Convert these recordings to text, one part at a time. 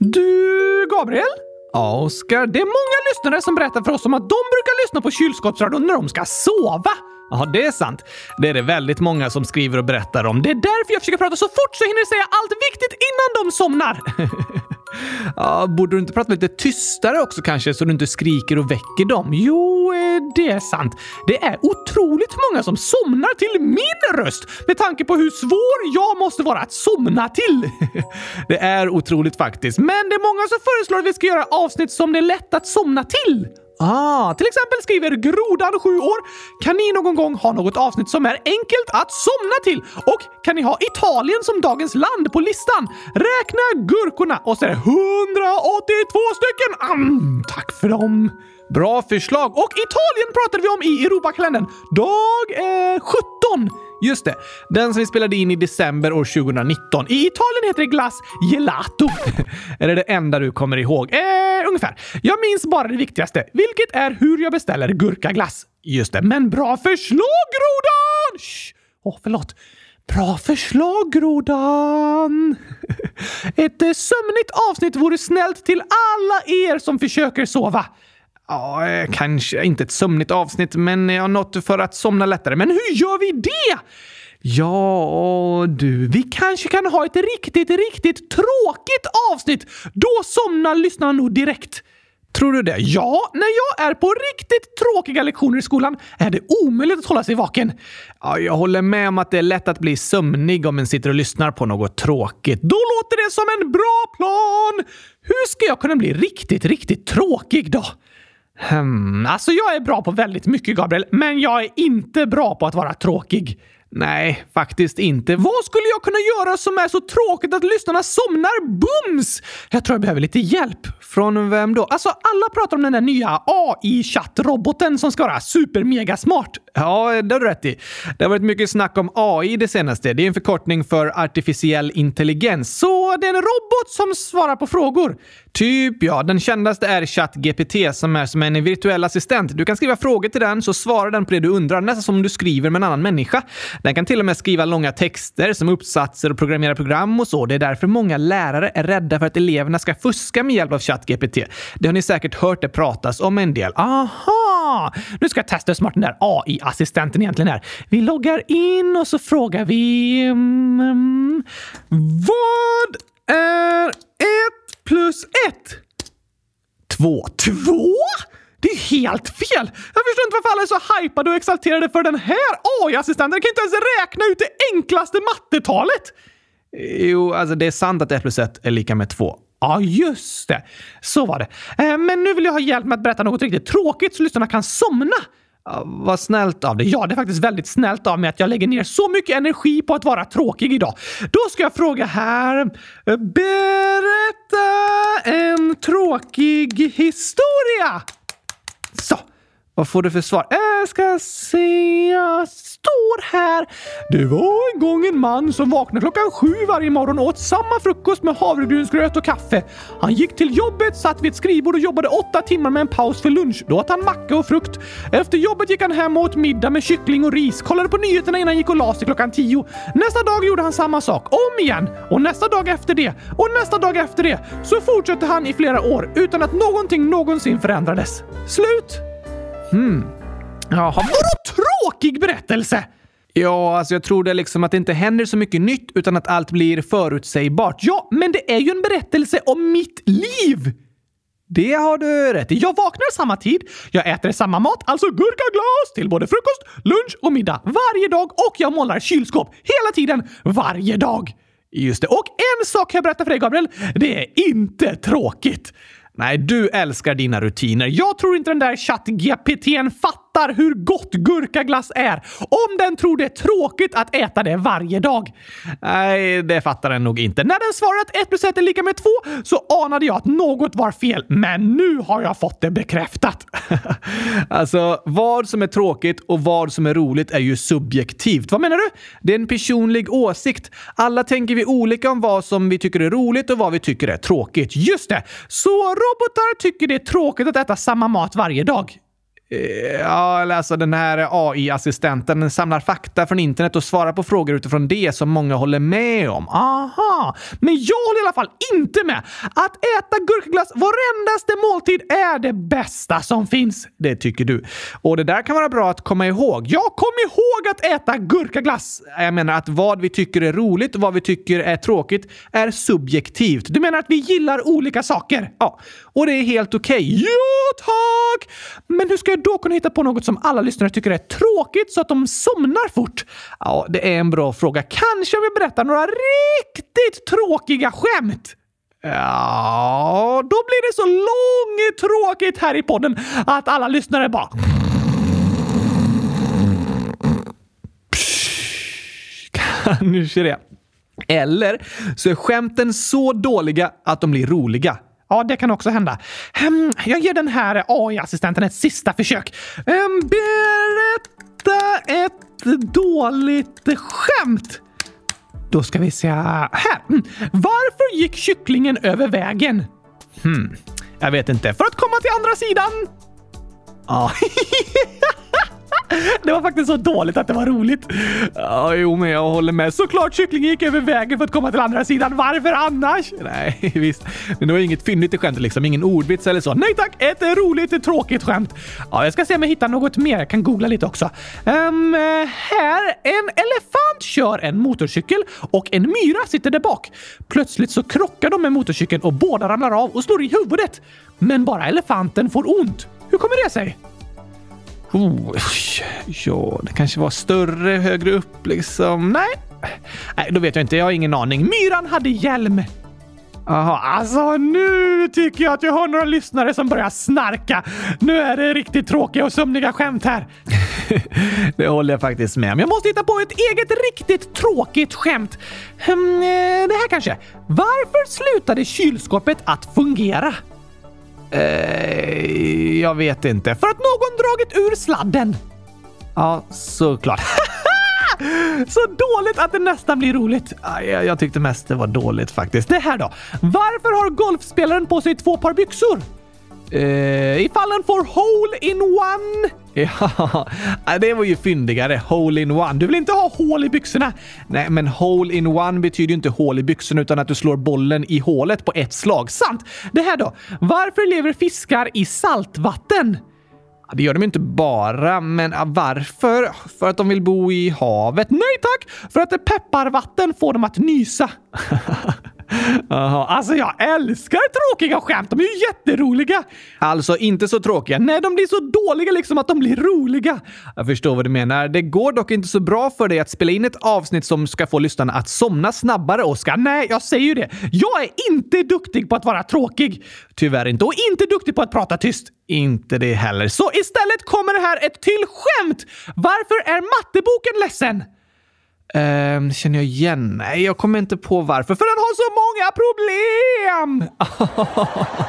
Du, Gabriel? Ja, Oskar. Det är många lyssnare som berättar för oss om att de brukar lyssna på kylskåpsradion när de ska sova. Ja, det är sant. Det är det väldigt många som skriver och berättar om. Det är därför jag försöker prata så fort så jag hinner säga allt viktigt innan de somnar. ja, borde du inte prata lite tystare också kanske så du inte skriker och väcker dem? Jo, eh, det är sant. Det är otroligt många som somnar till min röst med tanke på hur svår jag måste vara att somna till. det är otroligt faktiskt, men det är många som föreslår att vi ska göra avsnitt som det är lätt att somna till. Ah, till exempel skriver Grodan, 7 år. Kan ni någon gång ha något avsnitt som är enkelt att somna till? Och kan ni ha Italien som dagens land på listan? Räkna gurkorna och så är det 182 stycken! Mm, tack för dem! Bra förslag! Och Italien pratade vi om i Europakalendern. Dag eh, 17. Just det. Den som vi spelade in i december år 2019. I Italien heter det glass gelato. är det det enda du kommer ihåg? Eh, ungefär. Jag minns bara det viktigaste, vilket är hur jag beställer gurkaglass. Just det, men bra förslag, Grodan! Åh, oh, förlåt. Bra förslag, Grodan! Ett eh, sömnigt avsnitt vore snällt till alla er som försöker sova. Ja, kanske inte ett sömnigt avsnitt, men ja, något för att somna lättare. Men hur gör vi det? Ja, du, vi kanske kan ha ett riktigt, riktigt tråkigt avsnitt. Då somnar lyssnarna nog direkt. Tror du det? Ja, när jag är på riktigt tråkiga lektioner i skolan är det omöjligt att hålla sig vaken. Ja, jag håller med om att det är lätt att bli sömnig om man sitter och lyssnar på något tråkigt. Då låter det som en bra plan! Hur ska jag kunna bli riktigt, riktigt tråkig då? Hmm, alltså jag är bra på väldigt mycket, Gabriel, men jag är inte bra på att vara tråkig. Nej, faktiskt inte. Vad skulle jag kunna göra som är så tråkigt att lyssnarna somnar bums? Jag tror jag behöver lite hjälp. Från vem då? Alltså, alla pratar om den där nya AI-chattroboten som ska vara super smart. Ja, det har du rätt i. Det har varit mycket snack om AI det senaste. Det är en förkortning för artificiell intelligens. Så det är en robot som svarar på frågor. Typ ja, den kändaste är ChatGPT som är som en virtuell assistent. Du kan skriva frågor till den så svarar den på det du undrar, nästan som om du skriver med en annan människa. Den kan till och med skriva långa texter som uppsatser och programmera program och så. Det är därför många lärare är rädda för att eleverna ska fuska med hjälp av ChatGPT. Det har ni säkert hört det pratas om en del. Aha! Nu ska jag testa hur smart den där AI-assistenten egentligen är. Vi loggar in och så frågar vi... Mm, vad är ett plus ett? Två. Två? Det är helt fel! Jag förstår inte varför alla är så hypade och exalterade för den här AI-assistenten. Kan inte ens räkna ut det enklaste mattetalet! Jo, alltså det är sant att ett plus ett är lika med två. Ja, just det. Så var det. Eh, men nu vill jag ha hjälp med att berätta något riktigt tråkigt så lyssnarna kan somna. Vad snällt av dig. Ja, det är faktiskt väldigt snällt av mig att jag lägger ner så mycket energi på att vara tråkig idag. Då ska jag fråga här. Berätta en tråkig historia! Så. Vad får du för svar? Jag ska se. Jag står här. Det var en gång en man som vaknade klockan sju varje morgon och åt samma frukost med havregrynsgröt och kaffe. Han gick till jobbet, satt vid ett skrivbord och jobbade åtta timmar med en paus för lunch. Då åt han macka och frukt. Efter jobbet gick han hem och åt middag med kyckling och ris, kollade på nyheterna innan han gick och la sig klockan tio. Nästa dag gjorde han samma sak, om igen. Och nästa dag efter det. Och nästa dag efter det. Så fortsatte han i flera år utan att någonting någonsin förändrades. Slut! Hmm. Jaha, vadå tråkig berättelse? Ja, alltså jag tror det liksom att det inte händer så mycket nytt utan att allt blir förutsägbart. Ja, men det är ju en berättelse om mitt liv! Det har du rätt i. Jag vaknar samma tid, jag äter samma mat, alltså gurkaglas till både frukost, lunch och middag varje dag och jag målar kylskåp hela tiden, varje dag. Just det. Och en sak kan jag berätta för dig, Gabriel. Det är inte tråkigt. Nej, du älskar dina rutiner. Jag tror inte den där chatt-GPT'n fattar hur gott gurkaglass är om den tror det är tråkigt att äta det varje dag. Nej, det fattar den nog inte. När den svarade att 1 plus 1 är lika med 2 så anade jag att något var fel, men nu har jag fått det bekräftat. alltså, vad som är tråkigt och vad som är roligt är ju subjektivt. Vad menar du? Det är en personlig åsikt. Alla tänker vi olika om vad som vi tycker är roligt och vad vi tycker är tråkigt. Just det! Så robotar tycker det är tråkigt att äta samma mat varje dag. Ja, alltså den här AI-assistenten samlar fakta från internet och svarar på frågor utifrån det som många håller med om. Aha! Men jag håller i alla fall inte med! Att äta gurkaglass varendaste måltid är det bästa som finns. Det tycker du. Och det där kan vara bra att komma ihåg. Ja, kom ihåg att äta gurkaglass! Jag menar att vad vi tycker är roligt och vad vi tycker är tråkigt är subjektivt. Du menar att vi gillar olika saker? Ja, och det är helt okej. Okay. Jo, tack! Men hur ska jag då kunna hitta på något som alla lyssnare tycker är tråkigt så att de somnar fort? Ja, det är en bra fråga. Kanske om jag berättar några riktigt tråkiga skämt? Ja, då blir det så långtråkigt här i podden att alla lyssnare bara... Kanske det. Eller så är skämten så dåliga att de blir roliga. Ja, det kan också hända. Um, jag ger den här AI-assistenten ett sista försök. Um, berätta ett dåligt skämt. Då ska vi se här. Mm. Varför gick kycklingen över vägen? Hmm, jag vet inte. För att komma till andra sidan. Ja. Ah. Det var faktiskt så dåligt att det var roligt. Ja, jo, men jag håller med. Såklart kycklingen gick över vägen för att komma till andra sidan. Varför annars? Nej, visst. Men det var inget fyndigt i skämtet liksom. Ingen ordvits eller så. Nej tack! Ett roligt, tråkigt skämt. Ja, jag ska se om jag hittar något mer. Jag kan googla lite också. Um, här. En elefant kör en motorcykel och en myra sitter där bak. Plötsligt så krockar de med motorcykeln och båda ramlar av och slår i huvudet. Men bara elefanten får ont. Hur kommer det sig? Oh, ja, det kanske var större högre upp liksom. Nej. Nej, då vet jag inte. Jag har ingen aning. Myran hade hjälm. Jaha, alltså nu tycker jag att jag har några lyssnare som börjar snarka. Nu är det riktigt tråkiga och sömniga skämt här. det håller jag faktiskt med om. Jag måste hitta på ett eget riktigt tråkigt skämt. Hmm, det här kanske. Varför slutade kylskåpet att fungera? Eh, jag vet inte. För att någon dragit ur sladden. Ja, såklart. Så dåligt att det nästan blir roligt. Ah, jag, jag tyckte mest det var dåligt faktiskt. Det här då. Varför har golfspelaren på sig två par byxor? Eh, ifall den får hole in one. Ja, äh, det var ju fyndigare. Hole in one. Du vill inte ha hål i byxorna? Nej, men hole in one betyder ju inte hål i byxorna utan att du slår bollen i hålet på ett slag. Sant! Det här då. Varför lever fiskar i saltvatten? Det gör de inte bara, men varför? För att de vill bo i havet? Nej tack! För att pepparvatten får dem att nysa. Aha, alltså jag älskar tråkiga skämt. De är ju jätteroliga. Alltså inte så tråkiga. Nej, de blir så dåliga liksom att de blir roliga. Jag förstår vad du menar. Det går dock inte så bra för dig att spela in ett avsnitt som ska få lyssnarna att somna snabbare, Oskar. Nej, jag säger ju det. Jag är inte duktig på att vara tråkig. Tyvärr inte. Och inte duktig på att prata tyst. Inte det heller. Så istället kommer det här ett till skämt. Varför är matteboken ledsen? Ehm, känner jag igen? Nej, jag kommer inte på varför. För den har så många problem!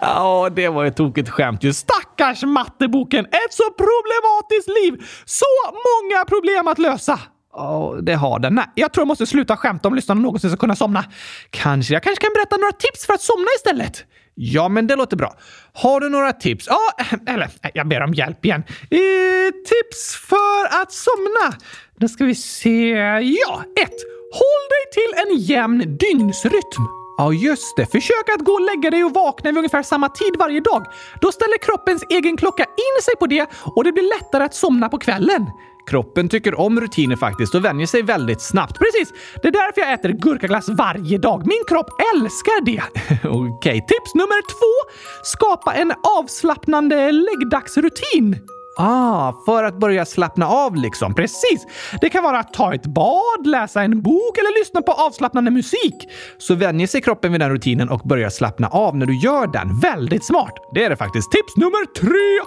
Ja, det var ett tokigt skämt ju. Stackars matteboken! Ett så problematiskt liv! Så många problem att lösa! Oh, det har den. Nej, jag tror jag måste sluta skämta om lyssnarna någonsin ska kunna somna. Kanske jag kanske kan berätta några tips för att somna istället? Ja, men det låter bra. Har du några tips? Ja, eh, eller eh, jag ber om hjälp igen. Eh, tips för att somna? Då ska vi se. Ja, ett! Håll dig till en jämn dygnsrytm. Ja, just det. Försök att gå och lägga dig och vakna vid ungefär samma tid varje dag. Då ställer kroppens egen klocka in sig på det och det blir lättare att somna på kvällen. Kroppen tycker om rutiner faktiskt och vänjer sig väldigt snabbt. Precis! Det är därför jag äter gurkaglass varje dag. Min kropp älskar det. Okej, okay. tips nummer två. Skapa en avslappnande läggdagsrutin. Ah, för att börja slappna av liksom. Precis! Det kan vara att ta ett bad, läsa en bok eller lyssna på avslappnande musik. Så vänjer sig kroppen vid den rutinen och börjar slappna av när du gör den. Väldigt smart! Det är det faktiskt. Tips nummer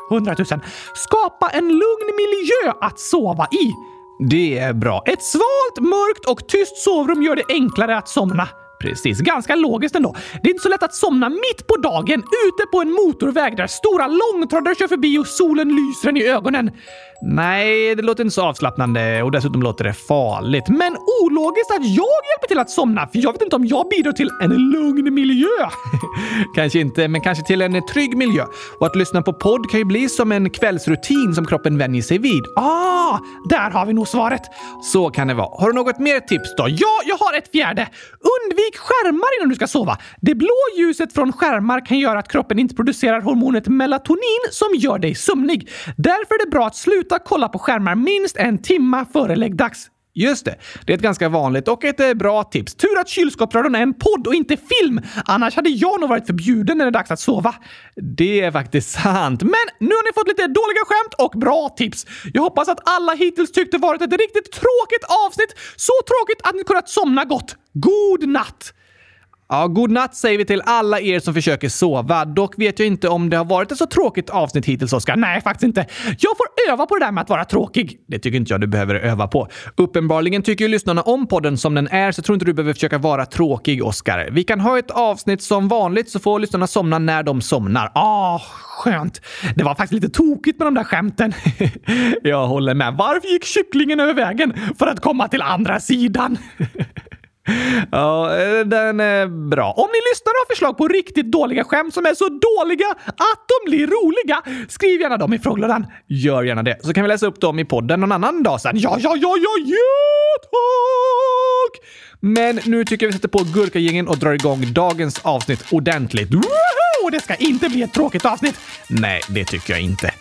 300 000. Skapa en lugn miljö att sova i. Det är bra. Ett svalt, mörkt och tyst sovrum gör det enklare att somna. Precis, ganska logiskt ändå. Det är inte så lätt att somna mitt på dagen ute på en motorväg där stora långtradare kör förbi och solen lyser en i ögonen. Nej, det låter inte så avslappnande och dessutom låter det farligt. Men ologiskt att jag hjälper till att somna, för jag vet inte om jag bidrar till en lugn miljö. kanske inte, men kanske till en trygg miljö. Och att lyssna på podd kan ju bli som en kvällsrutin som kroppen vänjer sig vid. Ah, där har vi nog svaret. Så kan det vara. Har du något mer tips då? Ja, jag har ett fjärde. Undvik skärmar innan du ska sova. Det blå ljuset från skärmar kan göra att kroppen inte producerar hormonet melatonin som gör dig sömnig. Därför är det bra att sluta kolla på skärmar minst en timme före läggdags. Just det. Det är ett ganska vanligt och ett eh, bra tips. Tur att kylskåpsradion är en podd och inte film. Annars hade jag nog varit förbjuden när det är dags att sova. Det är faktiskt sant. Men nu har ni fått lite dåliga skämt och bra tips. Jag hoppas att alla hittills tyckte varit ett riktigt tråkigt avsnitt. Så tråkigt att ni kunnat somna gott. God natt! Ja, god natt säger vi till alla er som försöker sova. Dock vet jag inte om det har varit ett så tråkigt avsnitt hittills, Oskar. Nej, faktiskt inte. Jag får öva på det där med att vara tråkig. Det tycker inte jag du behöver öva på. Uppenbarligen tycker ju lyssnarna om podden som den är, så jag tror inte du behöver försöka vara tråkig, Oskar. Vi kan ha ett avsnitt som vanligt så får lyssnarna somna när de somnar. Ah, skönt. Det var faktiskt lite tokigt med de där skämten. jag håller med. Varför gick kycklingen över vägen? För att komma till andra sidan. Ja, eh, den är bra. Om ni lyssnar och har förslag på riktigt dåliga skämt som är så dåliga att de blir roliga, skriv gärna dem i frågelådan. Gör gärna det, så kan vi läsa upp dem i podden någon annan dag sen. Ja, ja, ja, ja, ja, tack! Men nu tycker jag vi sätter på gurkagängen och drar igång dagens avsnitt ordentligt. Woho! Det ska inte bli ett tråkigt avsnitt. Nej, det tycker jag inte.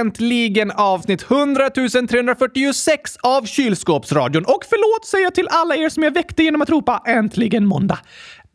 Äntligen avsnitt 100 346 av Kylskåpsradion. Och förlåt säger jag till alla er som jag väckte genom att ropa “Äntligen måndag”.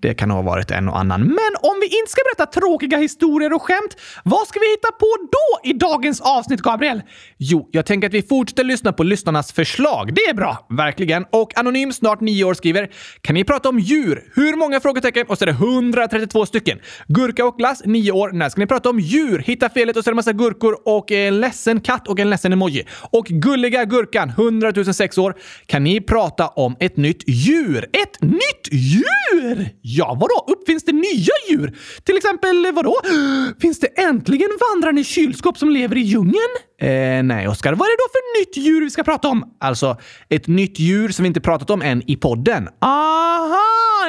Det kan ha varit en och annan. Men om vi inte ska berätta tråkiga historier och skämt, vad ska vi hitta på då i dagens avsnitt, Gabriel? Jo, jag tänker att vi fortsätter lyssna på lyssnarnas förslag. Det är bra, verkligen. Och Anonym, snart nio år, skriver “Kan ni prata om djur? Hur många frågetecken?” och så är det 132 stycken. Gurka och glass, nio år. När ska ni prata om djur? Hitta felet och så är det massa gurkor och en ledsen katt och en ledsen emoji. Och gulliga gurkan, 100 006 år. Kan ni prata om ett nytt djur? Ett nytt djur? Ja, vadå? Uppfinns det nya djur? Till exempel, vadå? Finns det äntligen vandrande kylskåp som lever i djungeln? Eh, nej, Oskar. Vad är det då för nytt djur vi ska prata om? Alltså, ett nytt djur som vi inte pratat om än i podden. Aha,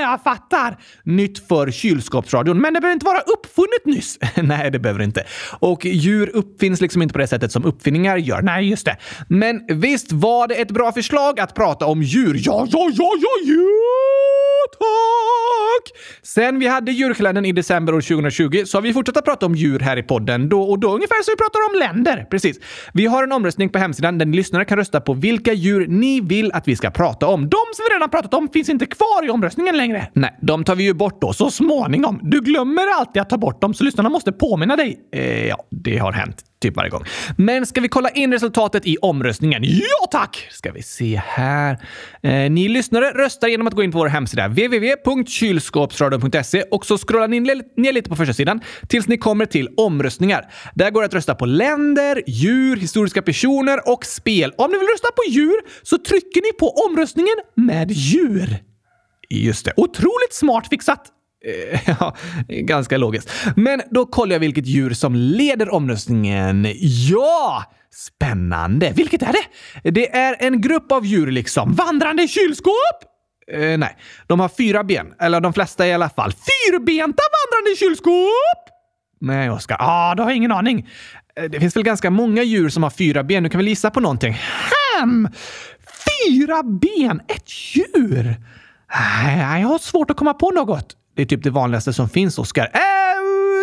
jag fattar! Nytt för kylskåpsradion. Men det behöver inte vara uppfunnet nyss. nej, det behöver det inte. Och djur uppfinns liksom inte på det sättet som uppfinningar gör. Nej, just det. Men visst var det ett bra förslag att prata om djur? Ja, ja, ja, ja, djur! Tack! Sen vi hade djurkalendern i december år 2020 så har vi fortsatt att prata om djur här i podden då och då, ungefär som vi pratar om länder. Precis. Vi har en omröstning på hemsidan där ni lyssnare kan rösta på vilka djur ni vill att vi ska prata om. De som vi redan pratat om finns inte kvar i omröstningen längre. Nej, de tar vi ju bort då så småningom. Du glömmer alltid att ta bort dem så lyssnarna måste påminna dig. Eh, ja, det har hänt typ varje gång. Men ska vi kolla in resultatet i omröstningen? Ja tack! Ska vi se här. Eh, ni lyssnare röstar genom att gå in på vår hemsida www.kylskåpsradion.se och så scrollar ni ner lite på första sidan tills ni kommer till omröstningar. Där går det att rösta på länder, djur, historiska personer och spel. Om ni vill rösta på djur så trycker ni på omröstningen med djur. Just det. Otroligt smart fixat! Ja, ganska logiskt. Men då kollar jag vilket djur som leder omröstningen. Ja! Spännande! Vilket är det? Det är en grupp av djur liksom. Vandrande kylskåp? Eh, nej, de har fyra ben. Eller de flesta i alla fall. Fyrbenta vandrande kylskåp? Nej, Oskar. Ah, du har ingen aning. Eh, det finns väl ganska många djur som har fyra ben. Du kan väl gissa på någonting? Hem! Fyra ben? Ett djur? Nej, jag har svårt att komma på något. Det är typ det vanligaste som finns, Oskar. Äh,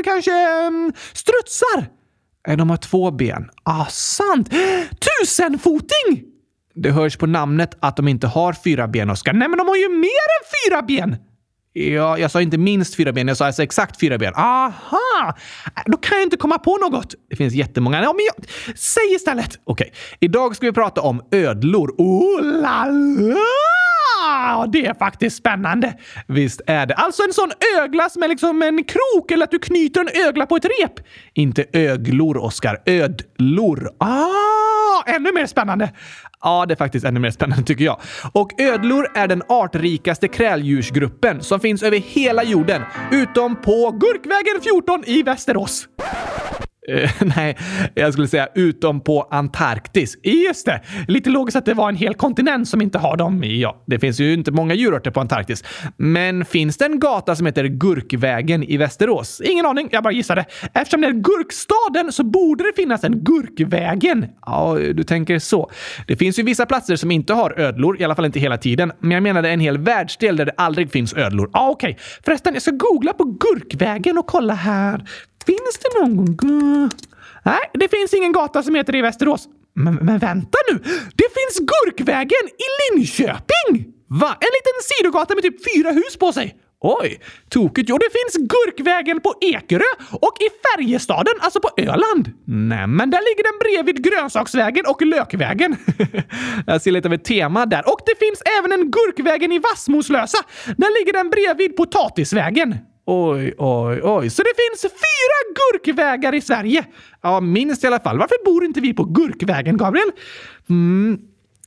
kanske mm, strutsar? Eh, De har två ben. Ah, sant! Tusenfoting! Det hörs på namnet att de inte har fyra ben, Oskar. Nej, men de har ju mer än fyra ben! Ja, jag sa inte minst fyra ben, jag sa alltså exakt fyra ben. Aha! Äh, då kan jag inte komma på något. Det finns jättemånga. Ja, men jag... Säg istället! Okej, idag ska vi prata om ödlor. Oh la la! Ah, det är faktiskt spännande. Visst är det. Alltså en sån ögla som är liksom en krok eller att du knyter en ögla på ett rep. Inte öglor, Oskar. Ödlor. Ah, ännu mer spännande. Ja, det är faktiskt ännu mer spännande tycker jag. Och ödlor är den artrikaste kräldjursgruppen som finns över hela jorden, utom på Gurkvägen 14 i Västerås. Eh, nej, jag skulle säga utom på Antarktis. Just det! Lite logiskt att det var en hel kontinent som inte har dem. Ja, det finns ju inte många djurarter på Antarktis. Men finns det en gata som heter Gurkvägen i Västerås? Ingen aning, jag bara gissade. Eftersom det är Gurkstaden så borde det finnas en Gurkvägen. Ja, du tänker så. Det finns ju vissa platser som inte har ödlor, i alla fall inte hela tiden. Men jag menade en hel världsdel där det aldrig finns ödlor. Ja, ah, okej. Okay. Förresten, jag ska googla på Gurkvägen och kolla här. Finns det någon... Nej, det finns ingen gata som heter det i Västerås. Men, men vänta nu! Det finns Gurkvägen i Linköping! Va? En liten sidogata med typ fyra hus på sig. Oj, tokigt. Jo, det finns Gurkvägen på Ekerö och i Färjestaden, alltså på Öland. Nej, men där ligger den bredvid Grönsaksvägen och Lökvägen. Jag ser lite av ett tema där. Och det finns även en Gurkvägen i Vassmoslösa. Där ligger den bredvid Potatisvägen. Oj, oj, oj. Så det finns fyra gurkvägar i Sverige? Ja, minst i alla fall. Varför bor inte vi på Gurkvägen, Gabriel? Mm,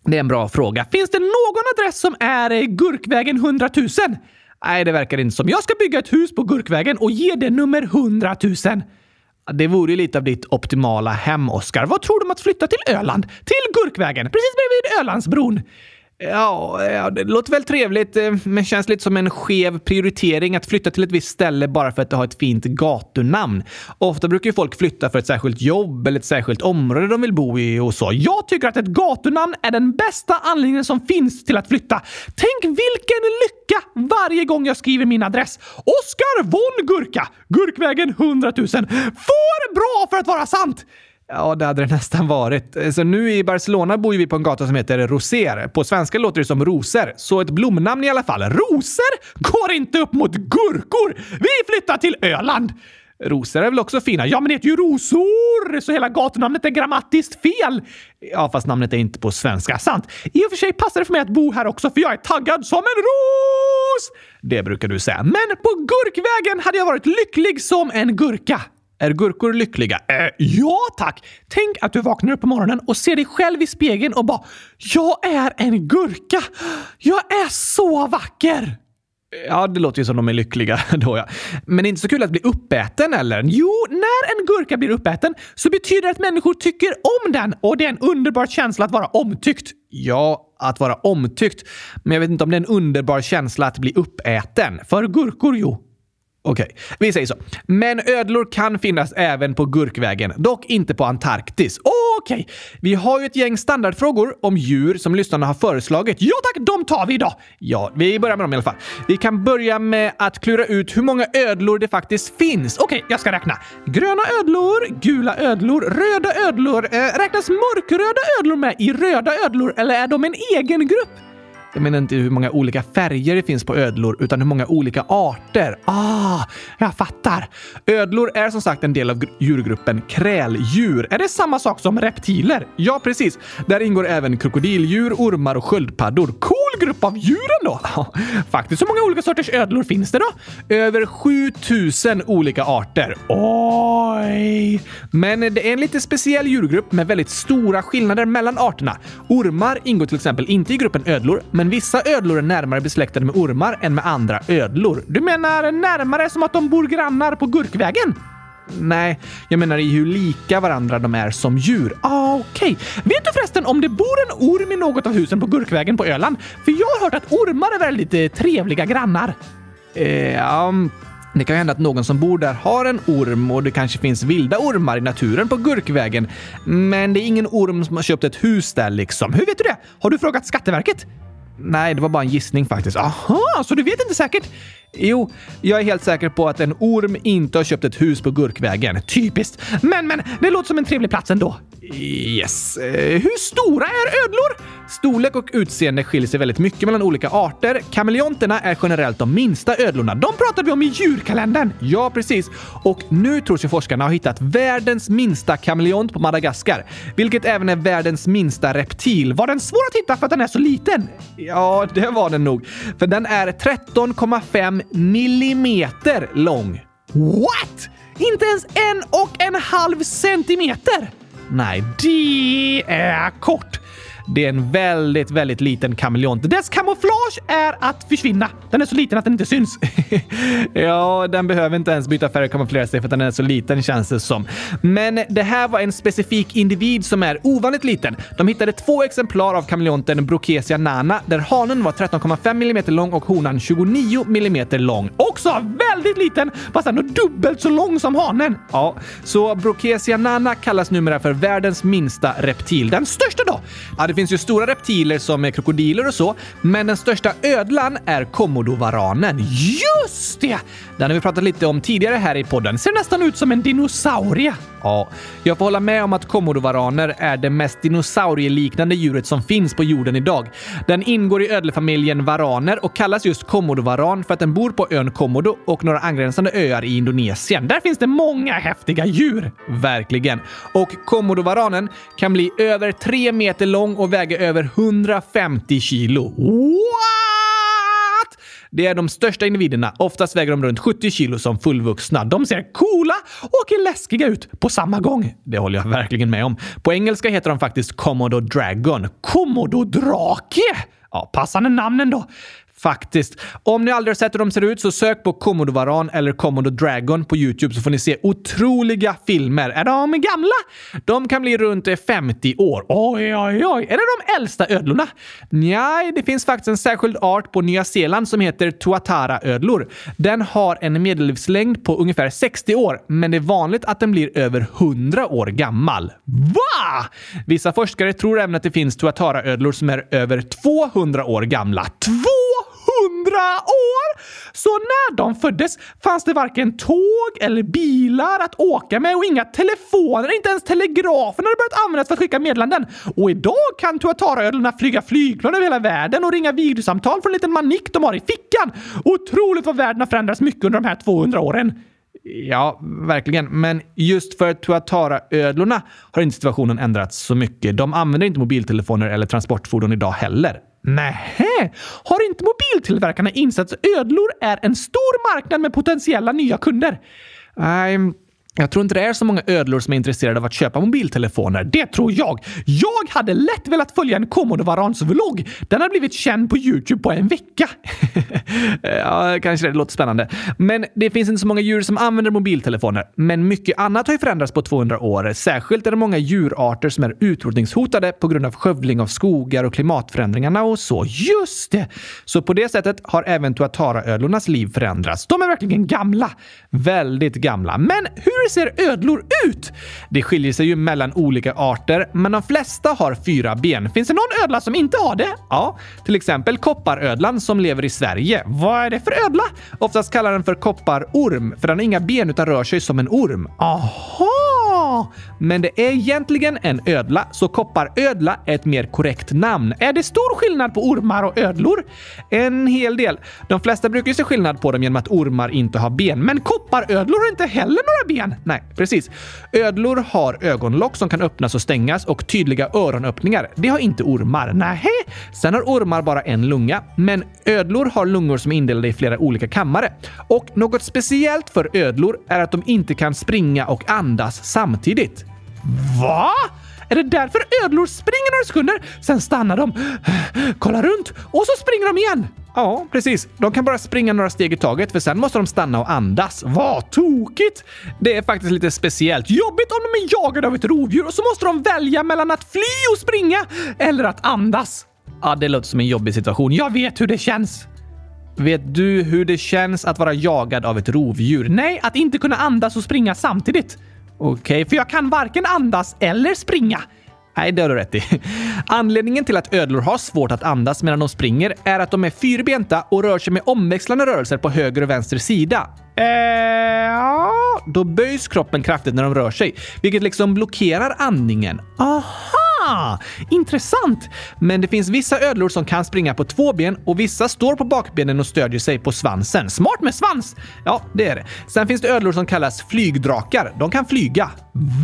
det är en bra fråga. Finns det någon adress som är Gurkvägen 100 000? Nej, det verkar inte som. Jag ska bygga ett hus på Gurkvägen och ge det nummer 100 000. Det vore ju lite av ditt optimala hem, Oskar. Vad tror du om att flytta till Öland? Till Gurkvägen, precis bredvid Ölandsbron. Ja, ja, det låter väl trevligt, eh, men känns lite som en skev prioritering att flytta till ett visst ställe bara för att det har ett fint gatunamn. Ofta brukar ju folk flytta för ett särskilt jobb eller ett särskilt område de vill bo i och så. Jag tycker att ett gatunamn är den bästa anledningen som finns till att flytta. Tänk vilken lycka varje gång jag skriver min adress. Oskar von Gurka, Gurkvägen 100 000. För bra för att vara sant! Ja, det hade det nästan varit. Eh, så nu i Barcelona bor vi på en gata som heter Roser. På svenska låter det som rosor, så ett blomnamn i alla fall. Rosor går inte upp mot gurkor! Vi flyttar till Öland! Rosor är väl också fina? Ja, men det heter ju rosor! Så hela gatunamnet är grammatiskt fel. Ja, fast namnet är inte på svenska. Sant. I och för sig passar det för mig att bo här också, för jag är taggad som en ros! Det brukar du säga. Men på Gurkvägen hade jag varit lycklig som en gurka. Är gurkor lyckliga? Äh, ja tack! Tänk att du vaknar upp på morgonen och ser dig själv i spegeln och bara “Jag är en gurka! Jag är så vacker!” Ja, det låter ju som de är lyckliga då ja. Men det är inte så kul att bli uppäten eller? Jo, när en gurka blir uppäten så betyder det att människor tycker om den och det är en underbar känsla att vara omtyckt. Ja, att vara omtyckt. Men jag vet inte om det är en underbar känsla att bli uppäten. För gurkor, jo. Okej, okay. vi säger så. Men ödlor kan finnas även på Gurkvägen, dock inte på Antarktis. Okej, okay. vi har ju ett gäng standardfrågor om djur som lyssnarna har föreslagit. Ja tack, de tar vi idag! Ja, vi börjar med dem i alla fall. Vi kan börja med att klura ut hur många ödlor det faktiskt finns. Okej, okay, jag ska räkna. Gröna ödlor, gula ödlor, röda ödlor. Eh, räknas mörkröda ödlor med i röda ödlor eller är de en egen grupp? Jag menar inte hur många olika färger det finns på ödlor, utan hur många olika arter. Ah, jag fattar. Ödlor är som sagt en del av djurgruppen kräldjur. Är det samma sak som reptiler? Ja, precis. Där ingår även krokodildjur, ormar och sköldpaddor. Cool grupp av djuren då! faktiskt. Hur många olika sorters ödlor finns det då? Över 7000 olika arter. Oj! Men det är en lite speciell djurgrupp med väldigt stora skillnader mellan arterna. Ormar ingår till exempel inte i gruppen ödlor, men men vissa ödlor är närmare besläktade med ormar än med andra ödlor. Du menar närmare som att de bor grannar på Gurkvägen? Nej, jag menar i hur lika varandra de är som djur. Ah, Okej. Okay. Vet du förresten om det bor en orm i något av husen på Gurkvägen på Öland? För jag har hört att ormar är väldigt eh, trevliga grannar. Eh, um, det kan ju hända att någon som bor där har en orm och det kanske finns vilda ormar i naturen på Gurkvägen. Men det är ingen orm som har köpt ett hus där liksom. Hur vet du det? Har du frågat Skatteverket? Nej, det var bara en gissning faktiskt. Aha, så du vet inte säkert? Jo, jag är helt säker på att en orm inte har köpt ett hus på Gurkvägen. Typiskt. Men, men, det låter som en trevlig plats ändå. Yes. Eh, hur stora är ödlor? Storlek och utseende skiljer sig väldigt mycket mellan olika arter. Kameleonterna är generellt de minsta ödlorna. De pratade vi om i djurkalendern. Ja, precis. Och nu tror sig forskarna ha hittat världens minsta kameleont på Madagaskar, vilket även är världens minsta reptil. Var den svår att hitta för att den är så liten? Ja, det var den nog. För den är 13,5 millimeter lång. What? Inte ens en och en halv centimeter? Nej, det är kort. Det är en väldigt, väldigt liten kameleont. Dess kamouflage är att försvinna. Den är så liten att den inte syns. ja, den behöver inte ens byta färg och kamouflera sig för att den är så liten känns det som. Men det här var en specifik individ som är ovanligt liten. De hittade två exemplar av kameleonten Brokesia nana där hanen var 13,5 mm lång och honan 29 mm lång. Också väldigt liten, fast ändå dubbelt så lång som hanen. Ja, så Brokesia nana kallas numera för världens minsta reptil. Den största då? Ja, det finns ju stora reptiler som krokodiler och så, men den största ödlan är komodovaranen. Just det! Den har vi pratat lite om tidigare här i podden. Ser nästan ut som en dinosaurie. Ja, jag får hålla med om att komodovaraner är det mest dinosaurieliknande djuret som finns på jorden idag. Den ingår i ödlefamiljen varaner och kallas just komodovaran för att den bor på ön Komodo och några angränsande öar i Indonesien. Där finns det många häftiga djur. Verkligen. Och komodovaranen kan bli över tre meter lång och väga över 150 kilo. What? Det är de största individerna. Oftast väger de runt 70 kilo som fullvuxna. De ser coola och läskiga ut på samma gång. Det håller jag verkligen med om. På engelska heter de faktiskt Commodore Dragon. Commodore Drake! Ja, passande namn ändå. Faktiskt. Om ni aldrig har sett hur de ser ut så sök på Komodovaran eller Komodo Dragon på Youtube så får ni se otroliga filmer. Är de gamla? De kan bli runt 50 år. Oj, oj, oj. Är det de äldsta ödlorna? Nej, det finns faktiskt en särskild art på Nya Zeeland som heter Tuatara-ödlor. Den har en medellivslängd på ungefär 60 år, men det är vanligt att den blir över 100 år gammal. Va? Vissa forskare tror även att det finns Tuatara-ödlor som är över 200 år gamla. 200 år! Så när de föddes fanns det varken tåg eller bilar att åka med och inga telefoner, inte ens telegrafen hade börjat användas för att skicka meddelanden. Och idag kan tuataraödlorna flyga flygplan över hela världen och ringa videosamtal från en liten manik de har i fickan. Otroligt vad världen har förändrats mycket under de här 200 åren. Ja, verkligen. Men just för tuataraödlorna har inte situationen ändrats så mycket. De använder inte mobiltelefoner eller transportfordon idag heller. Nähä! Har inte mobiltillverkarna insett att ödlor är en stor marknad med potentiella nya kunder? Nej, jag tror inte det är så många ödlor som är intresserade av att köpa mobiltelefoner. Det tror jag. Jag hade lätt velat följa en Komodovarans vlogg. Den har blivit känd på Youtube på en vecka. ja, kanske det låter spännande. Men det finns inte så många djur som använder mobiltelefoner. Men mycket annat har ju förändrats på 200 år. Särskilt är det många djurarter som är utrotningshotade på grund av skövling av skogar och klimatförändringarna och så. Just det! Så på det sättet har även tuataraödlornas liv förändrats. De är verkligen gamla. Väldigt gamla. Men hur hur ser ödlor ut? Det skiljer sig ju mellan olika arter, men de flesta har fyra ben. Finns det någon ödla som inte har det? Ja, till exempel kopparödlan som lever i Sverige. Vad är det för ödla? Oftast kallar den för kopparorm, för den har inga ben utan rör sig som en orm. Aha! Men det är egentligen en ödla, så kopparödla är ett mer korrekt namn. Är det stor skillnad på ormar och ödlor? En hel del. De flesta brukar ju se skillnad på dem genom att ormar inte har ben, men kopparödlor har inte heller några ben. Nej, precis. Ödlor har ögonlock som kan öppnas och stängas och tydliga öronöppningar. Det har inte ormar. Nej, sen har ormar bara en lunga, men ödlor har lungor som är indelade i flera olika kammare. Och något speciellt för ödlor är att de inte kan springa och andas samtidigt. Va? Är det därför ödlor springer några sekunder, sen stannar de, kollar runt och så springer de igen? Ja, precis. De kan bara springa några steg i taget för sen måste de stanna och andas. Vad tokigt! Det är faktiskt lite speciellt. Jobbigt om de är jagade av ett rovdjur och så måste de välja mellan att fly och springa eller att andas. Ja, det låter som en jobbig situation. Jag vet hur det känns. Vet du hur det känns att vara jagad av ett rovdjur? Nej, att inte kunna andas och springa samtidigt. Okej, okay, för jag kan varken andas eller springa. Nej, det har du rätt i. Anledningen till att ödlor har svårt att andas medan de springer är att de är fyrbenta och rör sig med omväxlande rörelser på höger och vänster sida. Eh, ja. Då böjs kroppen kraftigt när de rör sig, vilket liksom blockerar andningen. Aha! Ah, intressant! Men det finns vissa ödlor som kan springa på två ben och vissa står på bakbenen och stödjer sig på svansen. Smart med svans! Ja, det är det. Sen finns det ödlor som kallas flygdrakar. De kan flyga.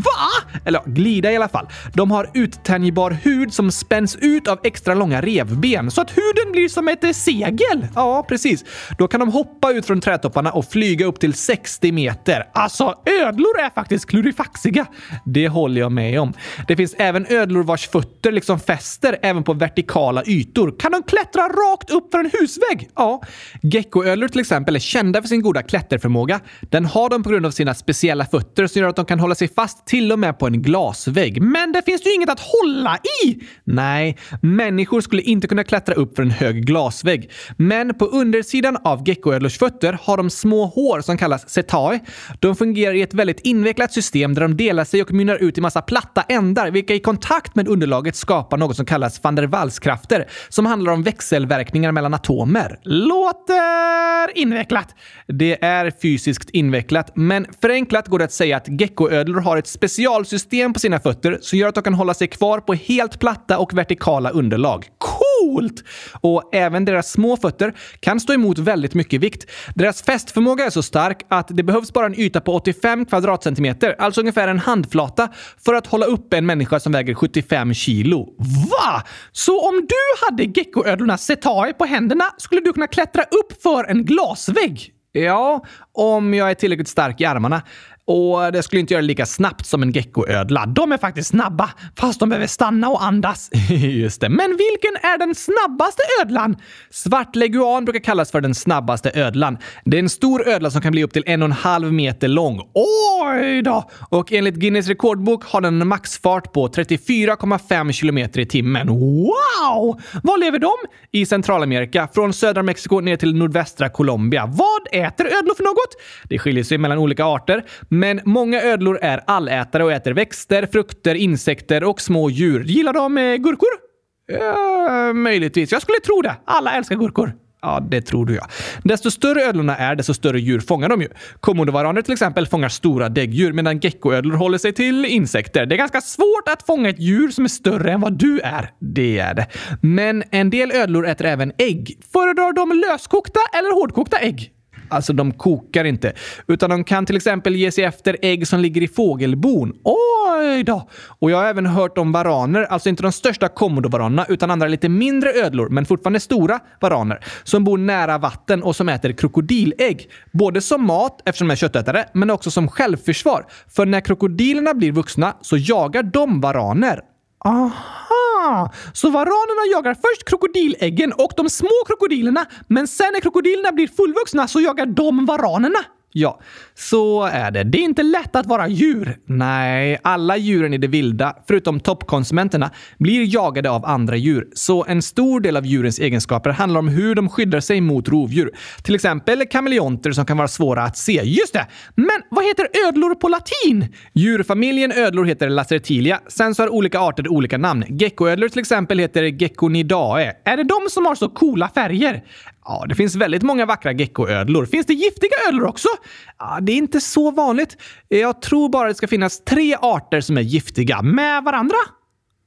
Va? Eller ja, glida i alla fall. De har uttänjbar hud som spänns ut av extra långa revben så att huden blir som ett segel. Ja, precis. Då kan de hoppa ut från trädtopparna och flyga upp till 60 meter. Alltså, ödlor är faktiskt klurifaxiga. Det håller jag med om. Det finns även ödlor vars fötter liksom fäster även på vertikala ytor. Kan de klättra rakt upp för en husvägg? Ja. Geckoödlor till exempel är kända för sin goda klätterförmåga. Den har de på grund av sina speciella fötter som gör att de kan hålla sig fast fast till och med på en glasvägg. Men det finns ju inget att hålla i! Nej, människor skulle inte kunna klättra upp för en hög glasvägg. Men på undersidan av geckoödlors fötter har de små hår som kallas setae. De fungerar i ett väldigt invecklat system där de delar sig och mynnar ut i massa platta ändar, vilka i kontakt med underlaget skapar något som kallas van der Waals-krafter, som handlar om växelverkningar mellan atomer. Låter invecklat. Det är fysiskt invecklat, men förenklat går det att säga att geckoödlor har har ett specialsystem på sina fötter som gör att de kan hålla sig kvar på helt platta och vertikala underlag. Coolt! Och även deras små fötter kan stå emot väldigt mycket vikt. Deras fästförmåga är så stark att det behövs bara en yta på 85 kvadratcentimeter, alltså ungefär en handflata, för att hålla uppe en människa som väger 75 kilo. Va? Så om du hade geckoödlornas setae på händerna skulle du kunna klättra upp för en glasvägg? Ja, om jag är tillräckligt stark i armarna. Och det skulle inte göra det lika snabbt som en geckoödla. De är faktiskt snabba, fast de behöver stanna och andas. Just det. Men vilken är den snabbaste ödlan? Svart leguan brukar kallas för den snabbaste ödlan. Det är en stor ödla som kan bli upp till en och en halv meter lång. Oj då! Och enligt Guinness rekordbok har den en maxfart på 34,5 kilometer i timmen. Wow! Var lever de? I Centralamerika, från södra Mexiko ner till nordvästra Colombia. Vad äter ödlor för något? Det skiljer sig mellan olika arter, men många ödlor är allätare och äter växter, frukter, insekter och små djur. Gillar de eh, gurkor? Ja, möjligtvis. Jag skulle tro det. Alla älskar gurkor. Ja, det tror du ja. Desto större ödlorna är, desto större djur fångar de ju. Komodovaraner till exempel fångar stora däggdjur medan geckoödlor håller sig till insekter. Det är ganska svårt att fånga ett djur som är större än vad du är. Det är det. Men en del ödlor äter även ägg. Föredrar de löskokta eller hårdkokta ägg? Alltså, de kokar inte. Utan de kan till exempel ge sig efter ägg som ligger i fågelbon. Oj då! Och jag har även hört om varaner, alltså inte de största komodovaranerna, utan andra lite mindre ödlor, men fortfarande stora varaner, som bor nära vatten och som äter krokodilägg. Både som mat, eftersom de är köttätare, men också som självförsvar. För när krokodilerna blir vuxna så jagar de varaner. Aha! Så varanerna jagar först krokodiläggen och de små krokodilerna, men sen när krokodilerna blir fullvuxna så jagar de varanerna. Ja, så är det. Det är inte lätt att vara djur. Nej, alla djuren i det vilda, förutom toppkonsumenterna, blir jagade av andra djur. Så en stor del av djurens egenskaper handlar om hur de skyddar sig mot rovdjur. Till exempel kameleonter som kan vara svåra att se. Just det! Men vad heter ödlor på latin? Djurfamiljen ödlor heter Lacertilia. Sen så har olika arter olika namn. Geckoödlor till exempel heter Gecconidae. Är det de som har så coola färger? Ja, det finns väldigt många vackra geckoödlor. Finns det giftiga ödlor också? Ja, det är inte så vanligt. Jag tror bara det ska finnas tre arter som är giftiga med varandra.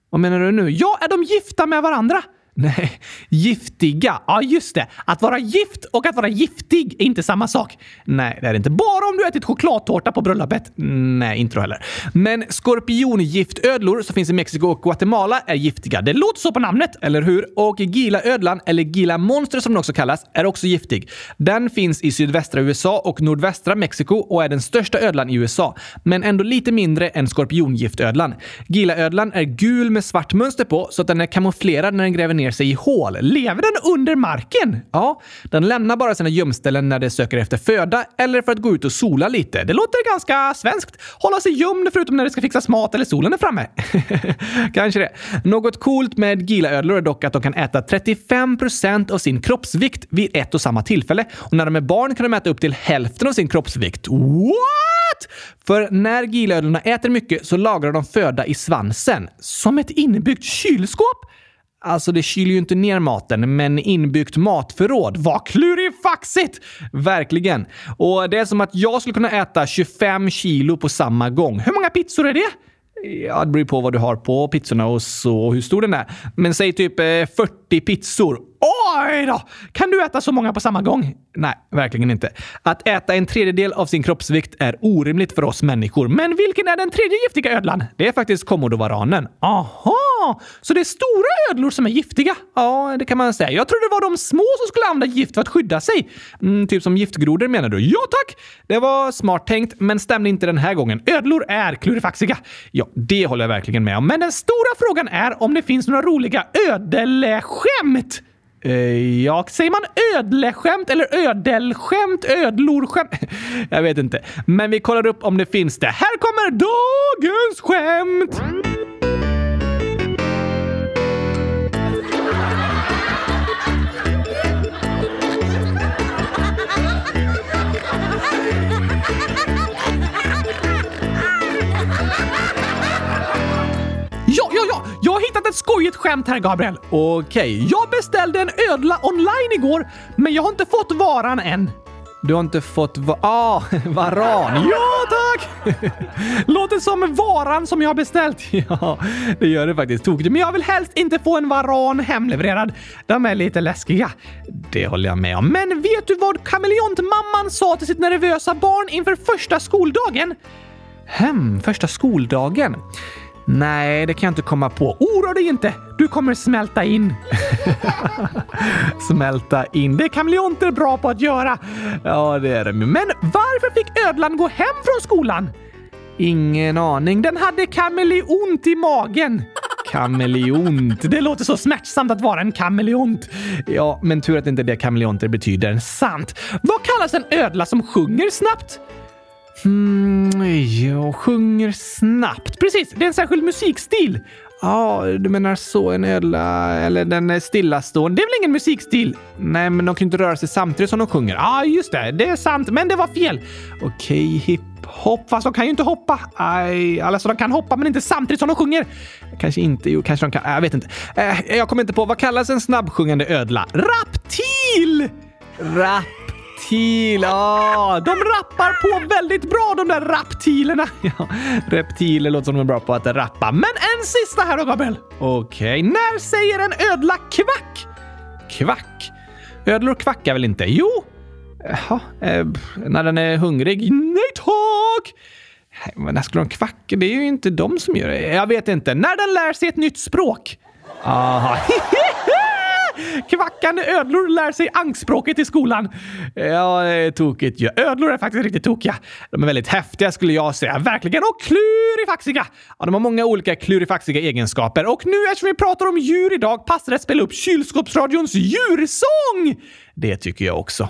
Vad menar du nu? Ja, är de gifta med varandra? Nej, giftiga. Ja, just det. Att vara gift och att vara giftig är inte samma sak. Nej, det är det inte. Bara om du ätit chokladtårta på bröllopet. Nej, inte då heller. Men skorpiongiftödlor som finns i Mexiko och Guatemala är giftiga. Det låter så på namnet, eller hur? Och gilaödlan, eller gila-monster som den också kallas, är också giftig. Den finns i sydvästra USA och nordvästra Mexiko och är den största ödlan i USA, men ändå lite mindre än skorpiongiftödlan. Gilaödlan är gul med svart mönster på så att den är kamouflerad när den gräver ner ner sig i hål. Lever den under marken? Ja, den lämnar bara sina gömställen när den söker efter föda eller för att gå ut och sola lite. Det låter ganska svenskt. Hålla sig gömd förutom när det ska fixas mat eller solen är framme. Kanske det. Något coolt med gilaödlor är dock att de kan äta 35% av sin kroppsvikt vid ett och samma tillfälle. Och när de är barn kan de äta upp till hälften av sin kroppsvikt. What? För när gilaödlorna äter mycket så lagrar de föda i svansen. Som ett inbyggt kylskåp? Alltså, det kyler ju inte ner maten, men inbyggt matförråd. Vad klurifaxigt! Verkligen. Och det är som att jag skulle kunna äta 25 kilo på samma gång. Hur många pizzor är det? Ja, det beror på vad du har på pizzorna och så hur stor den är. Men säg typ eh, 40 pizzor. Oj då! Kan du äta så många på samma gång? Nej, verkligen inte. Att äta en tredjedel av sin kroppsvikt är orimligt för oss människor. Men vilken är den tredje giftiga ödlan? Det är faktiskt komodovaranen. Aha! Så det är stora ödlor som är giftiga? Ja, det kan man säga. Jag trodde det var de små som skulle använda gift för att skydda sig. Mm, typ som giftgrodor menar du? Ja tack! Det var smart tänkt, men stämde inte den här gången. Ödlor är klurifaxiga. Ja, det håller jag verkligen med om. Men den stora frågan är om det finns några roliga ödelskämt. Eh, ja, säger man ödleskämt eller ödelskämt? Ödlorskämt? Jag vet inte. Men vi kollar upp om det finns det. Här kommer dagens skämt! Hittat ett skojigt skämt här, Gabriel. Okej, okay. jag beställde en ödla online igår, men jag har inte fått varan än. Du har inte fått va ah, varan? Ja, tack! Låter som varan som jag har beställt. Ja, det gör det faktiskt. Tokigt. Men jag vill helst inte få en varan hemlevererad. De är lite läskiga. Det håller jag med om. Men vet du vad kameleontmamman sa till sitt nervösa barn inför första skoldagen? Hem, första skoldagen? Nej, det kan jag inte komma på. Oroa dig inte! Du kommer smälta in. smälta in. Det är kameleonter bra på att göra. Ja, det är de Men varför fick ödlan gå hem från skolan? Ingen aning. Den hade kameleont i magen. Kameleont. Det låter så smärtsamt att vara en kameleont. Ja, men tur att det inte är det kameleonter betyder. Sant. Vad kallas en ödla som sjunger snabbt? Mm, jag sjunger snabbt. Precis, det är en särskild musikstil. Ja, du menar så. En ödla, eller den är stillastående. Det är väl ingen musikstil? Nej, men de kan ju inte röra sig samtidigt som de sjunger. Ja, ah, just det. Det är sant, men det var fel. Okej, hiphop. Fast de kan ju inte hoppa. Aj, alltså de kan hoppa, men inte samtidigt som de sjunger. Kanske inte. Jo, kanske de kan. Jag vet inte. Eh, jag kommer inte på. Vad kallas en snabbsjungande ödla? Raptil! Raptil! Reptil. Ah, de rappar på väldigt bra de där raptilerna. Ja, reptiler låter som de är bra på att rappa. Men en sista här då, Gabriel. Okej, när säger en ödla kvack? Kvack? Ödlor kvackar väl inte? Jo. Jaha, eh, när den är hungrig? Nej tack! Men när skulle de kvacka? Det är ju inte de som gör det. Jag vet inte. När den lär sig ett nytt språk? Aha. Kvackande ödlor lär sig ankspråket i skolan. Ja, det är tokigt ju. Ja. Ödlor är faktiskt riktigt tokiga. De är väldigt häftiga skulle jag säga. Verkligen. Och klurifaxiga! Ja, de har många olika klurifaxiga egenskaper. Och nu eftersom vi pratar om djur idag passar det att spela upp kylskåpsradions djursång! Det tycker jag också.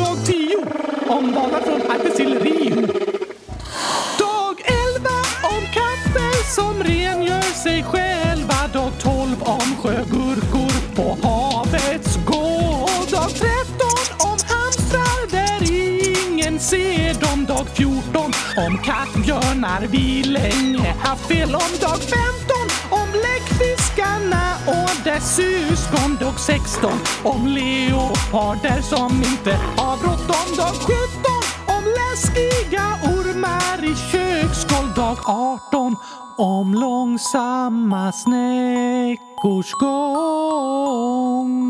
Dag 10 om banan från Artesill Dag 11 om katter som rengör sig själva. Dag 12 om sjögurkor på havets gård. Dag 13 om hamstrar där ingen ser dem. Dag 14 om kattbjörnar vi länge haft fel om. Dag 15 om Fiskarna och dess syskon. dog 16 om leoparder som inte har bråttom. Dag 17 om läskiga ormar i köksskål. Dag 18 om långsamma snäckors gång.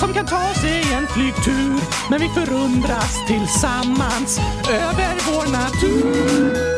som kan ta sig en flygtur. Men vi förundras tillsammans över vår natur.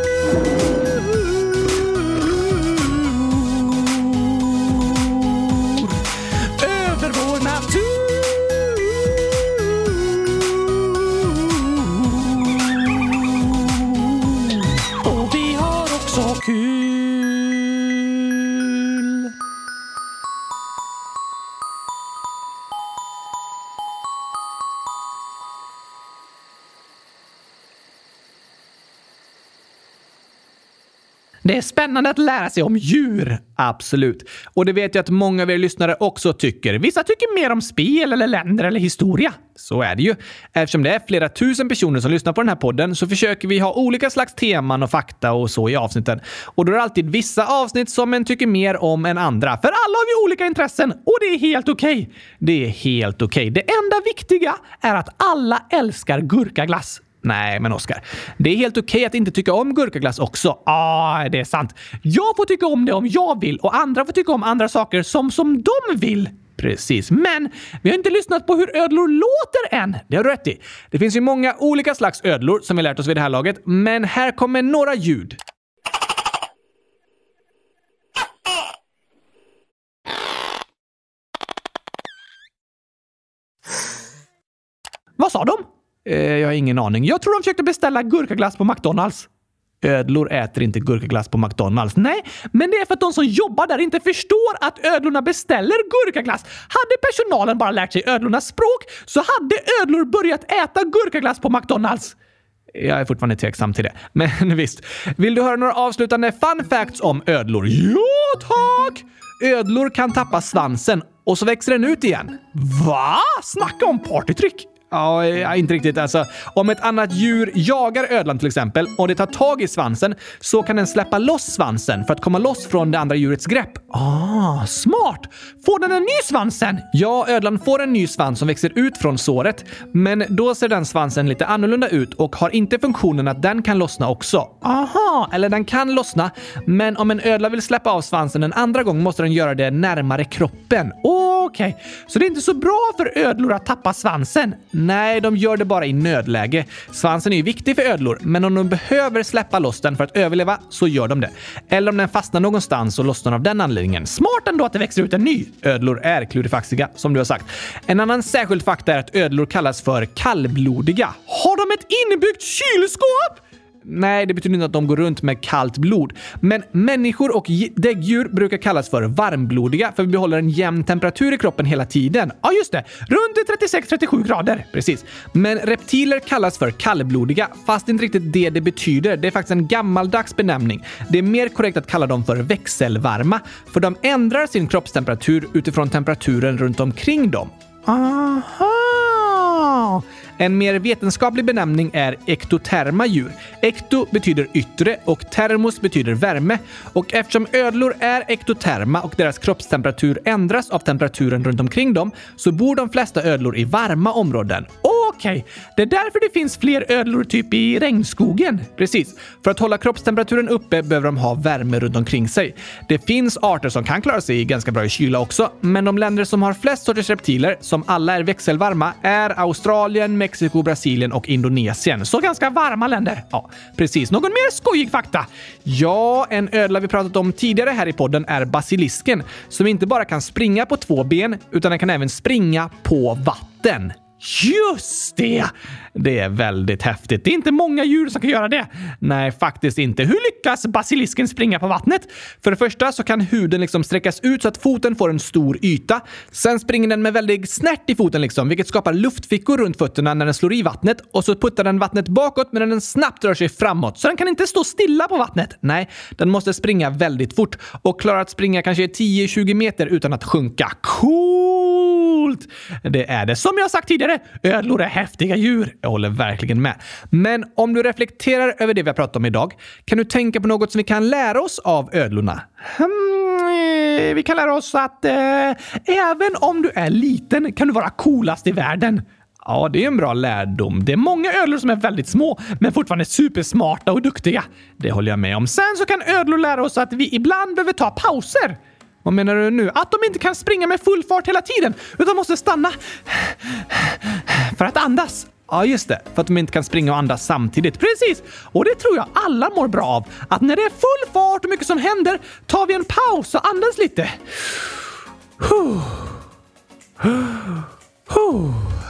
Det är spännande att lära sig om djur. Absolut. Och det vet jag att många av er lyssnare också tycker. Vissa tycker mer om spel eller länder eller historia. Så är det ju. Eftersom det är flera tusen personer som lyssnar på den här podden så försöker vi ha olika slags teman och fakta och så i avsnitten. Och då är det alltid vissa avsnitt som en tycker mer om än andra. För alla har vi olika intressen och det är helt okej. Okay. Det är helt okej. Okay. Det enda viktiga är att alla älskar gurkaglass. Nej, men Oskar. Det är helt okej okay att inte tycka om gurkaglass också. Ja, ah, det är sant. Jag får tycka om det om jag vill och andra får tycka om andra saker som som de vill. Precis, men vi har inte lyssnat på hur ödlor låter än. Det har du rätt i. Det finns ju många olika slags ödlor som vi lärt oss vid det här laget, men här kommer några ljud. Vad sa de? Eh, jag har ingen aning. Jag tror de försökte beställa gurkaglass på McDonalds. Ödlor äter inte gurkaglass på McDonalds. Nej, men det är för att de som jobbar där inte förstår att ödlorna beställer gurkaglass. Hade personalen bara lärt sig ödlornas språk så hade ödlor börjat äta gurkaglass på McDonalds. Jag är fortfarande tveksam till det. Men visst. Vill du höra några avslutande fun facts om ödlor? Ja, tack! Ödlor kan tappa svansen och så växer den ut igen. Va? Snacka om partytrick! Eh, ja, inte riktigt. Alltså, om ett annat djur jagar ödlan till exempel och det tar tag i svansen så kan den släppa loss svansen för att komma loss från det andra djurets grepp. Ah, smart! Får den en ny svans sen? Ja, ödlan får en ny svans som växer ut från såret. Men då ser den svansen lite annorlunda ut och har inte funktionen att den kan lossna också. Aha, eller den kan lossna, men om en ödla vill släppa av svansen en andra gång måste den göra det närmare kroppen. Okej, okay. så det är inte så bra för ödlor att tappa svansen? Nej, de gör det bara i nödläge. Svansen är ju viktig för ödlor, men om de behöver släppa loss den för att överleva så gör de det. Eller om den fastnar någonstans och lossnar av den anledningen. Smart ändå att det växer ut en ny. Ödlor är klurifaxiga, som du har sagt. En annan särskild fakta är att ödlor kallas för kallblodiga. Har de ett inbyggt kylskåp? Nej, det betyder inte att de går runt med kallt blod. Men människor och däggdjur brukar kallas för varmblodiga för vi behåller en jämn temperatur i kroppen hela tiden. Ja, just det. Runt 36-37 grader. Precis. Men reptiler kallas för kallblodiga, fast inte riktigt det det betyder. Det är faktiskt en gammaldags benämning. Det är mer korrekt att kalla dem för växelvarma, för de ändrar sin kroppstemperatur utifrån temperaturen runt omkring dem. Aha! En mer vetenskaplig benämning är ektoterma djur. Ekto betyder yttre och termos betyder värme. Och eftersom ödlor är ektoterma och deras kroppstemperatur ändras av temperaturen runt omkring dem så bor de flesta ödlor i varma områden. Okej, okay. det är därför det finns fler ödlor typ i regnskogen. Precis. För att hålla kroppstemperaturen uppe behöver de ha värme runt omkring sig. Det finns arter som kan klara sig ganska bra i kyla också, men de länder som har flest sorters reptiler, som alla är växelvarma, är Australien, Mexiko, Brasilien och Indonesien. Så ganska varma länder. Ja, precis. Någon mer skojig fakta? Ja, en ödla vi pratat om tidigare här i podden är basilisken, som inte bara kan springa på två ben, utan den kan även springa på vatten. Just det! Det är väldigt häftigt. Det är inte många djur som kan göra det. Nej, faktiskt inte. Hur lyckas basilisken springa på vattnet? För det första så kan huden liksom sträckas ut så att foten får en stor yta. Sen springer den med väldigt snärt i foten liksom, vilket skapar luftfickor runt fötterna när den slår i vattnet och så puttar den vattnet bakåt medan den snabbt rör sig framåt. Så den kan inte stå stilla på vattnet. Nej, den måste springa väldigt fort och klarar att springa kanske 10-20 meter utan att sjunka. Coolt! Det är det. Som jag sagt tidigare, ödlor är häftiga djur. Jag håller verkligen med. Men om du reflekterar över det vi har pratat om idag, kan du tänka på något som vi kan lära oss av ödlorna? Hmm, eh, vi kan lära oss att eh, även om du är liten kan du vara coolast i världen. Ja, det är en bra lärdom. Det är många ödlor som är väldigt små, men fortfarande supersmarta och duktiga. Det håller jag med om. Sen så kan ödlor lära oss att vi ibland behöver ta pauser. Vad menar du nu? Att de inte kan springa med full fart hela tiden, utan måste stanna för att andas. Ja, just det. För att de inte kan springa och andas samtidigt. Precis! Och det tror jag alla mår bra av. Att när det är full fart och mycket som händer tar vi en paus och andas lite.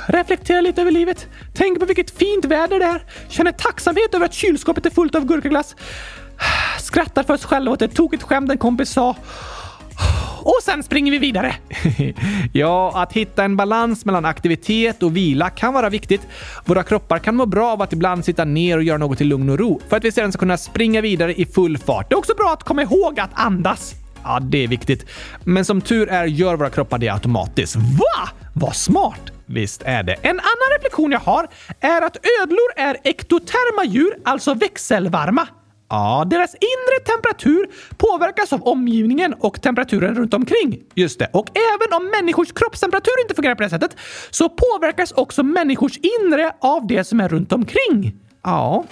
Reflektera lite över livet. Tänk på vilket fint väder det är. Känner tacksamhet över att kylskåpet är fullt av gurkaglass. Skrattar för oss själva åt ett tokigt skämt en kompis sa. Och sen springer vi vidare. ja, att hitta en balans mellan aktivitet och vila kan vara viktigt. Våra kroppar kan må bra av att ibland sitta ner och göra något i lugn och ro för att vi sedan ska kunna springa vidare i full fart. Det är också bra att komma ihåg att andas. Ja, det är viktigt. Men som tur är gör våra kroppar det automatiskt. Va? Vad smart! Visst är det. En annan reflektion jag har är att ödlor är ektoterma djur, alltså växelvarma. Ja, deras inre temperatur påverkas av omgivningen och temperaturen runt omkring. Just det. Och även om människors kroppstemperatur inte fungerar på det sättet så påverkas också människors inre av det som är runt omkring. Ja,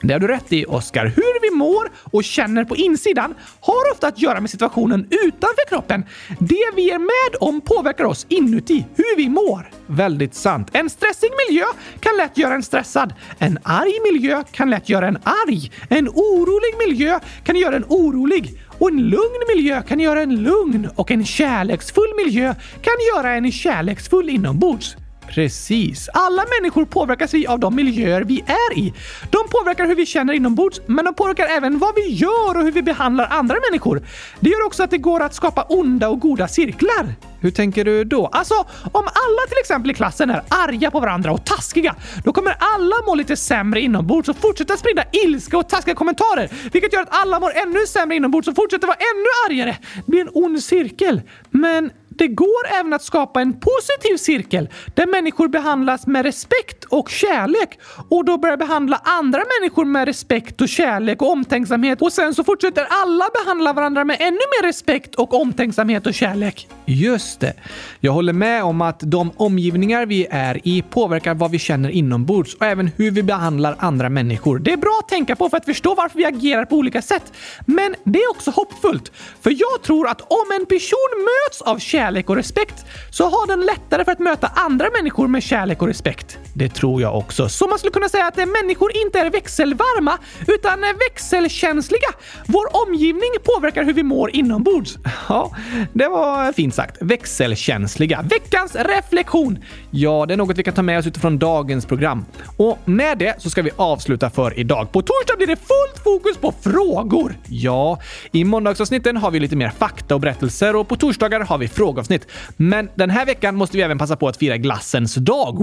det har du rätt i, Oskar. Hur vi mår och känner på insidan har ofta att göra med situationen utanför kroppen. Det vi är med om påverkar oss inuti, hur vi mår. Väldigt sant. En stressig miljö kan lätt göra en stressad. En arg miljö kan lätt göra en arg. En orolig miljö kan göra en orolig. Och en lugn miljö kan göra en lugn. Och en kärleksfull miljö kan göra en kärleksfull inombords. Precis. Alla människor påverkas vi av de miljöer vi är i. De påverkar hur vi känner inombords, men de påverkar även vad vi gör och hur vi behandlar andra människor. Det gör också att det går att skapa onda och goda cirklar. Hur tänker du då? Alltså, om alla till exempel i klassen är arga på varandra och taskiga, då kommer alla må lite sämre inombords och fortsätta sprida ilska och taskiga kommentarer, vilket gör att alla mår ännu sämre inombords och fortsätter vara ännu argare. Det blir en ond cirkel. Men det går även att skapa en positiv cirkel där människor behandlas med respekt och kärlek och då börjar behandla andra människor med respekt och kärlek och omtänksamhet och sen så fortsätter alla behandla varandra med ännu mer respekt och omtänksamhet och kärlek. Just det. Jag håller med om att de omgivningar vi är i påverkar vad vi känner inombords och även hur vi behandlar andra människor. Det är bra att tänka på för att förstå varför vi agerar på olika sätt. Men det är också hoppfullt, för jag tror att om en person möts av kärlek kärlek och respekt så har den lättare för att möta andra människor med kärlek och respekt. Det tror jag också. Så man skulle kunna säga att människor inte är växelvarma utan växelkänsliga. Vår omgivning påverkar hur vi mår inombords. Ja, det var fint sagt. Växelkänsliga. Veckans reflektion. Ja, det är något vi kan ta med oss utifrån dagens program. Och med det så ska vi avsluta för idag. På torsdag blir det fullt fokus på frågor. Ja, i måndagsavsnitten har vi lite mer fakta och berättelser och på torsdagar har vi frågor vloggavsnitt. Men den här veckan måste vi även passa på att fira glassens dag.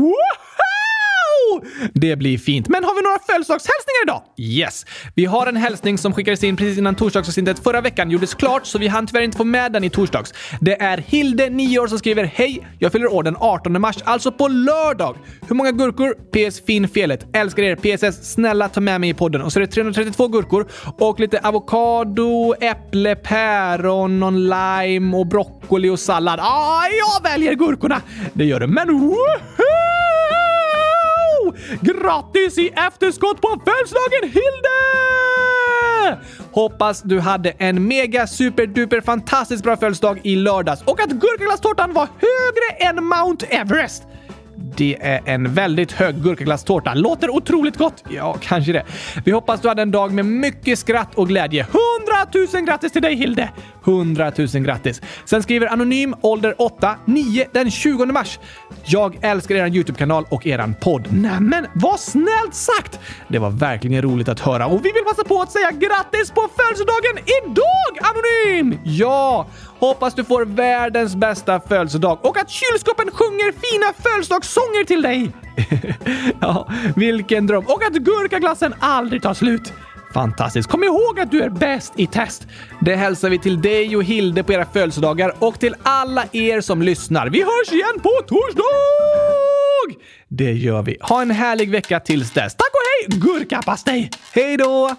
Woho! Det blir fint. Men har vi några födelsedagshälsningar idag? Yes! Vi har en hälsning som skickades in precis innan torsdagsavsnittet förra veckan gjordes klart, så vi hann tyvärr inte få med den i torsdags. Det är Hilde, 9 år, som skriver “Hej! Jag fyller år den 18 mars, alltså på lördag. Hur många gurkor? PS. Fin felet. Älskar er. PSS. Snälla ta med mig i podden.” Och så är det 332 gurkor och lite avokado, äpple, päron, någon lime och broccoli och sallad. Ah, jag väljer gurkorna! Det gör du. Men woho! Grattis i efterskott på födelsedagen Hilde! Hoppas du hade en mega super duper fantastiskt bra födelsedag i lördags och att gurkaglasstårtan var högre än Mount Everest. Det är en väldigt hög gurkaglasstårta. Låter otroligt gott. Ja, kanske det. Vi hoppas du hade en dag med mycket skratt och glädje. 100 000 grattis till dig Hilde! 100 000 grattis. Sen skriver Anonym, ålder 8, 9 den 20 mars. Jag älskar er YouTube-kanal och eran podd. Nämen, vad snällt sagt! Det var verkligen roligt att höra och vi vill passa på att säga grattis på födelsedagen idag, Anonym! Ja! Hoppas du får världens bästa födelsedag och att kylskåpen sjunger fina födelsedagssånger till dig! ja, vilken dröm! Och att gurkaglassen aldrig tar slut! Fantastiskt! Kom ihåg att du är bäst i test! Det hälsar vi till dig och Hilde på era födelsedagar och till alla er som lyssnar. Vi hörs igen på torsdag! Det gör vi. Ha en härlig vecka tills dess. Tack och hej, gurkapastej! Hej då!